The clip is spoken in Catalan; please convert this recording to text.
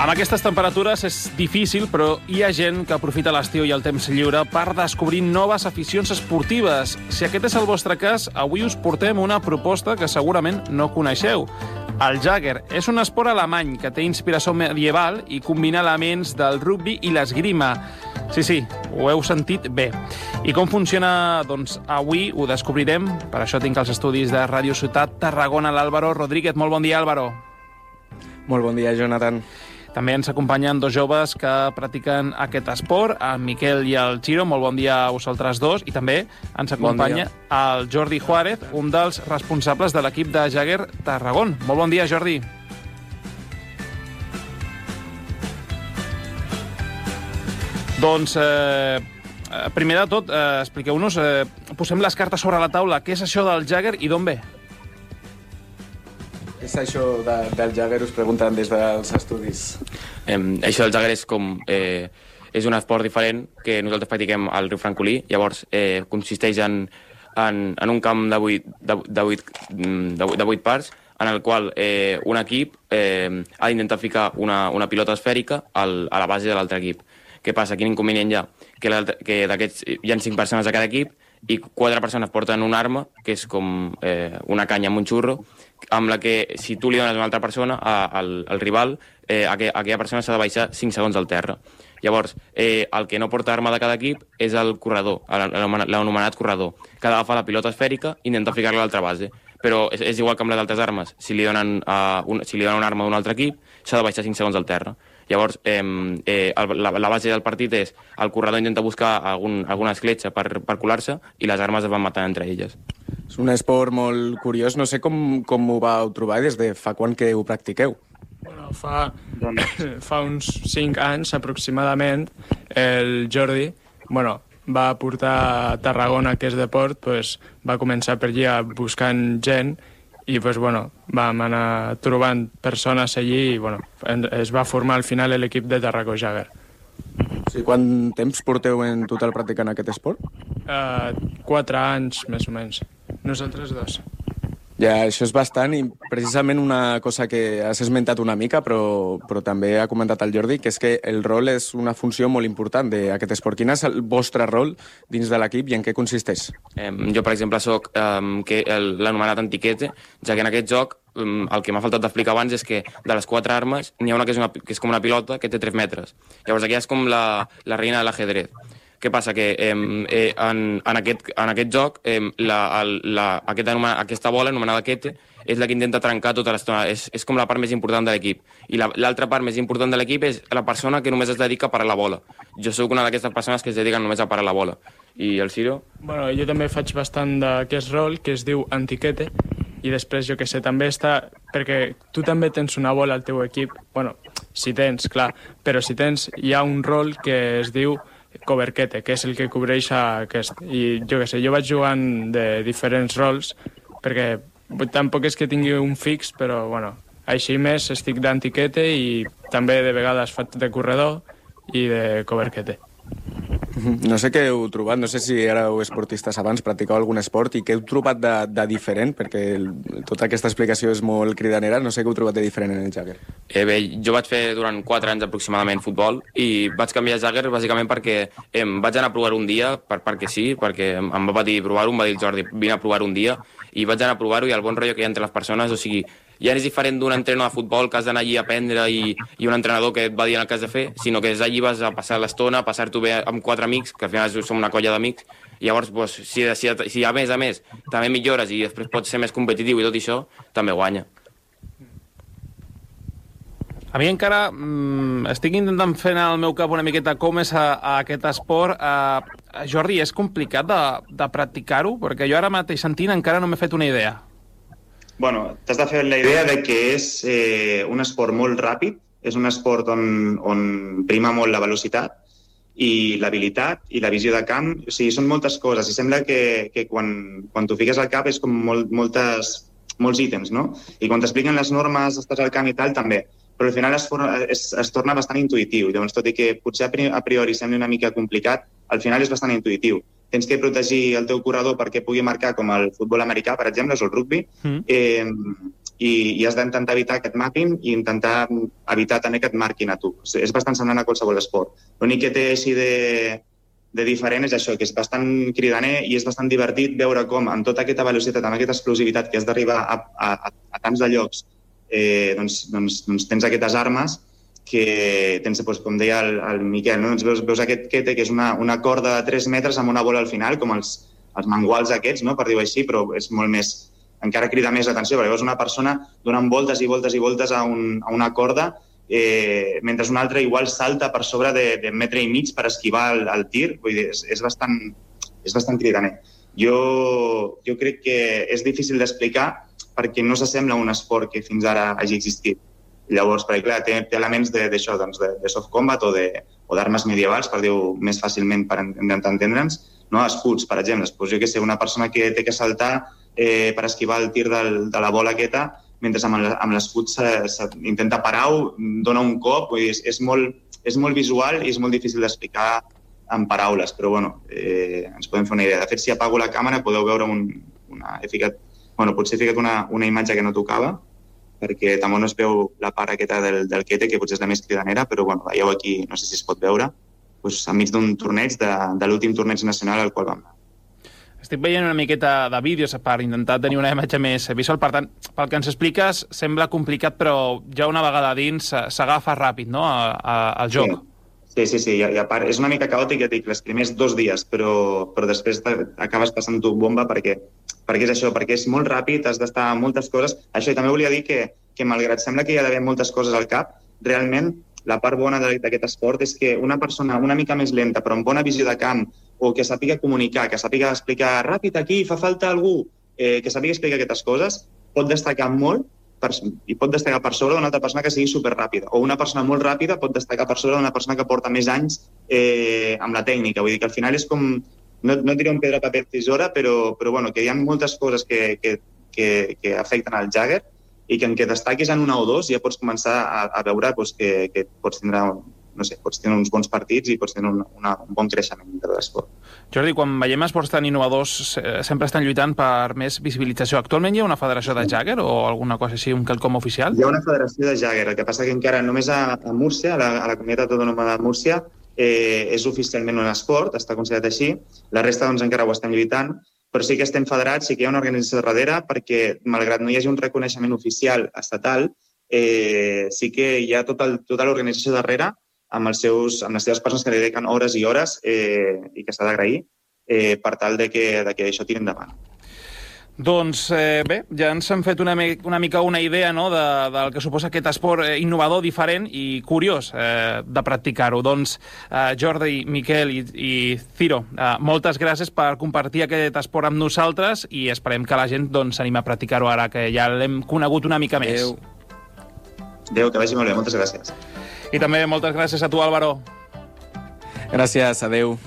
Amb aquestes temperatures és difícil, però hi ha gent que aprofita l'estiu i el temps lliure per descobrir noves aficions esportives. Si aquest és el vostre cas, avui us portem una proposta que segurament no coneixeu. El Jagger és un esport alemany que té inspiració medieval i combina elements del rugby i l'esgrima. Sí, sí, ho heu sentit bé. I com funciona? Doncs avui ho descobrirem. Per això tinc els estudis de Ràdio Ciutat Tarragona l'Àlvaro Rodríguez. Molt bon dia, Àlvaro. Molt bon dia, Jonathan. També ens acompanyen dos joves que practiquen aquest esport, en Miquel i el Giro. Molt bon dia a vosaltres dos. I també ens acompanya bon el Jordi Juárez, un dels responsables de l'equip de Jagger Tarragón. Molt bon dia, Jordi. Doncs, eh, primer de tot, eh, expliqueu-nos, eh, posem les cartes sobre la taula. Què és això del Jagger i d'on ve? És això de, del Jagger, us pregunten des dels estudis. Eh, això del Jagger és com... Eh, és un esport diferent que nosaltres practiquem al riu Francolí. Llavors, eh, consisteix en, en, en un camp de 8, de, de 8, de, de 8 parts en el qual eh, un equip eh, ha d'intentar ficar una, una pilota esfèrica al, a la base de l'altre equip. Què passa? Quin inconvenient hi ha? Que, que d'aquests hi ha cinc persones a cada equip i quatre persones porten una arma, que és com eh, una canya amb un xurro, amb la que si tu li dones a una altra persona, a, al, al rival, eh, aquella, aquella persona s'ha de baixar 5 segons al terra. Llavors, eh, el que no porta arma de cada equip és el corredor, l'anomenat corredor, que ha d'agafar la pilota esfèrica i intentar ficar-la a l'altra base. Però és, és igual que amb les altres armes. Si li donen, uh, un, si li donen una arma d'un altre equip, s'ha de baixar 5 segons al terra. Llavors, eh, eh, la, la base del partit és el corredor intenta buscar algun, alguna escletxa per, per colar-se i les armes es van matant entre elles. És un esport molt curiós. No sé com, com ho vau trobar des de fa quan que ho practiqueu. Bueno, fa, fa uns 5 anys aproximadament el Jordi bueno, va portar a Tarragona aquest deport, pues, va començar per allà buscant gent i pues, bueno, vam anar trobant persones allí i bueno, es va formar al final l'equip de Tarragó Jagger. Sí, quant temps porteu en total practicant aquest esport? Uh, quatre anys, més o menys. Nosaltres dos. Ja, això és bastant i precisament una cosa que has esmentat una mica, però, però també ha comentat el Jordi, que és que el rol és una funció molt important d'aquest esport. Quin és el vostre rol dins de l'equip i en què consisteix? Eh, jo, per exemple, sóc eh, l'anomenat antiquete, ja que en aquest joc el que m'ha faltat d'explicar abans és que de les quatre armes n'hi ha una que és, una que és com una pilota que té 3 metres. Llavors aquí és com la, la reina de l'ajedrez. Què passa? Que eh, eh, en, en, aquest, en aquest joc eh, la, el, la, aquest anoma, aquesta bola anomenada Kete és la que intenta trencar tota l'estona. És, és com la part més important de l'equip. I l'altra la, part més important de l'equip és la persona que només es dedica a parar la bola. Jo sóc una d'aquestes persones que es dediquen només a parar la bola. I el Ciro? Bueno, jo també faig bastant d'aquest rol que es diu antiquete i després, jo que sé, també està... Perquè tu també tens una bola al teu equip, bueno, si tens, clar, però si tens, hi ha un rol que es diu coberquete, que és el que cobreix aquest. I jo què sé, jo vaig jugant de diferents rols, perquè tampoc és que tingui un fix, però bueno, així més estic d'antiquete i també de vegades faig de corredor i de coberquete. No sé què heu trobat, no sé si éreu esportistes abans, practicau algun esport i què heu trobat de, de diferent, perquè el, tota aquesta explicació és molt cridanera, no sé què heu trobat de diferent en el Jagger. Eh, bé, jo vaig fer durant 4 anys aproximadament futbol i vaig canviar a Jagger bàsicament perquè em vaig anar a provar un dia, per, perquè sí, perquè em, va dir provar-ho, em va dir Jordi, vine a provar un dia, i vaig anar a provar-ho i el bon rotllo que hi ha entre les persones, o sigui, ja és diferent d'un entreno de futbol que has d'anar allí a aprendre i, i un entrenador que et va dir el que has de fer, sinó que és allí vas a passar l'estona, a passar-t'ho bé amb quatre amics, que al final som una colla d'amics, i llavors, doncs, si, si, si a més a més també millores i després pots ser més competitiu i tot això, també guanya. A mi encara mm, estic intentant fer al meu cap una miqueta com és a, a aquest esport. Uh, Jordi, és complicat de, de practicar-ho? Perquè jo ara mateix sentint encara no m'he fet una idea bueno, t'has de fer la idea de que és eh, un esport molt ràpid, és un esport on, on prima molt la velocitat i l'habilitat i la visió de camp. O sigui, són moltes coses i sembla que, que quan, quan t'ho fiques al cap és com molt, moltes, molts ítems, no? I quan t'expliquen les normes, estàs al camp i tal, també. Però al final es, es, es torna bastant intuïtiu. Llavors, tot i que potser a priori sembli una mica complicat, al final és bastant intuïtiu tens que protegir el teu corredor perquè pugui marcar com el futbol americà, per exemple, és el rugby, mm. eh, i, i has d'intentar evitar aquest mapping i intentar evitar també que et marquin a tu. És bastant semblant a qualsevol esport. L'únic que té així de, de diferent és això, que és bastant cridaner i és bastant divertit veure com amb tota aquesta velocitat, amb aquesta explosivitat que has d'arribar a, a, a, a tants de llocs, eh, doncs, doncs, doncs tens aquestes armes que tens, doncs, com deia el, el Miquel, no? doncs veus, veus aquest kete, que és una, una corda de 3 metres amb una bola al final, com els, els manguals aquests, no? per dir-ho així, però és molt més, encara crida més l'atenció, perquè veus una persona donant voltes i voltes i voltes a, un, a una corda, eh, mentre una altra igual salta per sobre de, de metre i mig per esquivar el, el tir. Vull dir, és, és, bastant, és bastant cridaner. Jo, jo crec que és difícil d'explicar perquè no s'assembla a un esport que fins ara hagi existit. Llavors, perquè clar, té, té elements d'això, doncs, de, de soft combat o d'armes medievals, per dir-ho més fàcilment per intentar entendre'ns, no? escuts, per exemple. Pues jo que sé, una persona que té que saltar eh, per esquivar el tir del, de la bola aquesta, mentre amb l'escut intenta parar-ho, dona un cop, vull dir, és, és, molt, és molt visual i és molt difícil d'explicar en paraules, però bueno, eh, ens podem fer una idea. De fet, si apago la càmera podeu veure un, una... He ficat, bueno, potser he ficat una, una imatge que no tocava, perquè també no es veu la part aquesta del, del Kete, que potser és la més cridanera, però bueno, veieu aquí, no sé si es pot veure, doncs, enmig d'un torneig, de, de l'últim torneig nacional al qual vam anar. Estic veient una miqueta de vídeos per intentar tenir una imatge més visual. Per tant, pel que ens expliques, sembla complicat, però ja una vegada dins s'agafa ràpid, no?, a, a, al joc. Sí, sí, sí. I, a part, és una mica caòtic, ja dic, els primers dos dies, però, però després acabes passant tu bomba perquè, perquè és això, perquè és molt ràpid, has d'estar moltes coses. Això, i també volia dir que, que malgrat sembla que hi ha d'haver moltes coses al cap, realment la part bona d'aquest esport és que una persona una mica més lenta, però amb bona visió de camp, o que sàpiga comunicar, que sàpiga explicar ràpid aquí, fa falta algú, eh, que sàpiga explicar aquestes coses, pot destacar molt per, i pot destacar per sobre d'una altra persona que sigui superràpida. O una persona molt ràpida pot destacar per sobre d'una persona que porta més anys eh, amb la tècnica. Vull dir que al final és com, no, no diré un pedra, paper, tisora, però, però bueno, que hi ha moltes coses que, que, que, que afecten al Jagger i que en què destaquis en una o dos ja pots començar a, a veure doncs, que, que pots tindre no sé, pots tenir uns bons partits i pots tenir un, una, un bon creixement de l'esport. Jordi, quan veiem esports tan innovadors, sempre estan lluitant per més visibilització. Actualment hi ha una federació de Jagger o alguna cosa així, un quelcom oficial? Hi ha una federació de Jagger, el que passa que encara només a, a Múrcia, a la, a la comunitat autònoma de Múrcia, eh, és oficialment un esport, està considerat així. La resta doncs, encara ho estem lluitant, però sí que estem federats, sí que hi ha una organització darrere, perquè malgrat no hi hagi un reconeixement oficial estatal, eh, sí que hi ha tot el, tota l'organització darrere amb, els seus, amb les seves persones que dediquen hores i hores eh, i que s'ha d'agrair eh, per tal de que, de que això tiri endavant. Doncs eh, bé, ja ens hem fet una, una mica una idea no, de, del que suposa aquest esport eh, innovador, diferent i curiós eh, de practicar-ho. Doncs eh, Jordi, Miquel i, i Ciro, eh, moltes gràcies per compartir aquest esport amb nosaltres i esperem que la gent doncs, s'anima a practicar-ho ara que ja l'hem conegut una mica més. Adéu. Adéu, que vagi molt bé. Moltes gràcies. I també moltes gràcies a tu, Álvaro. Gràcies, adeu.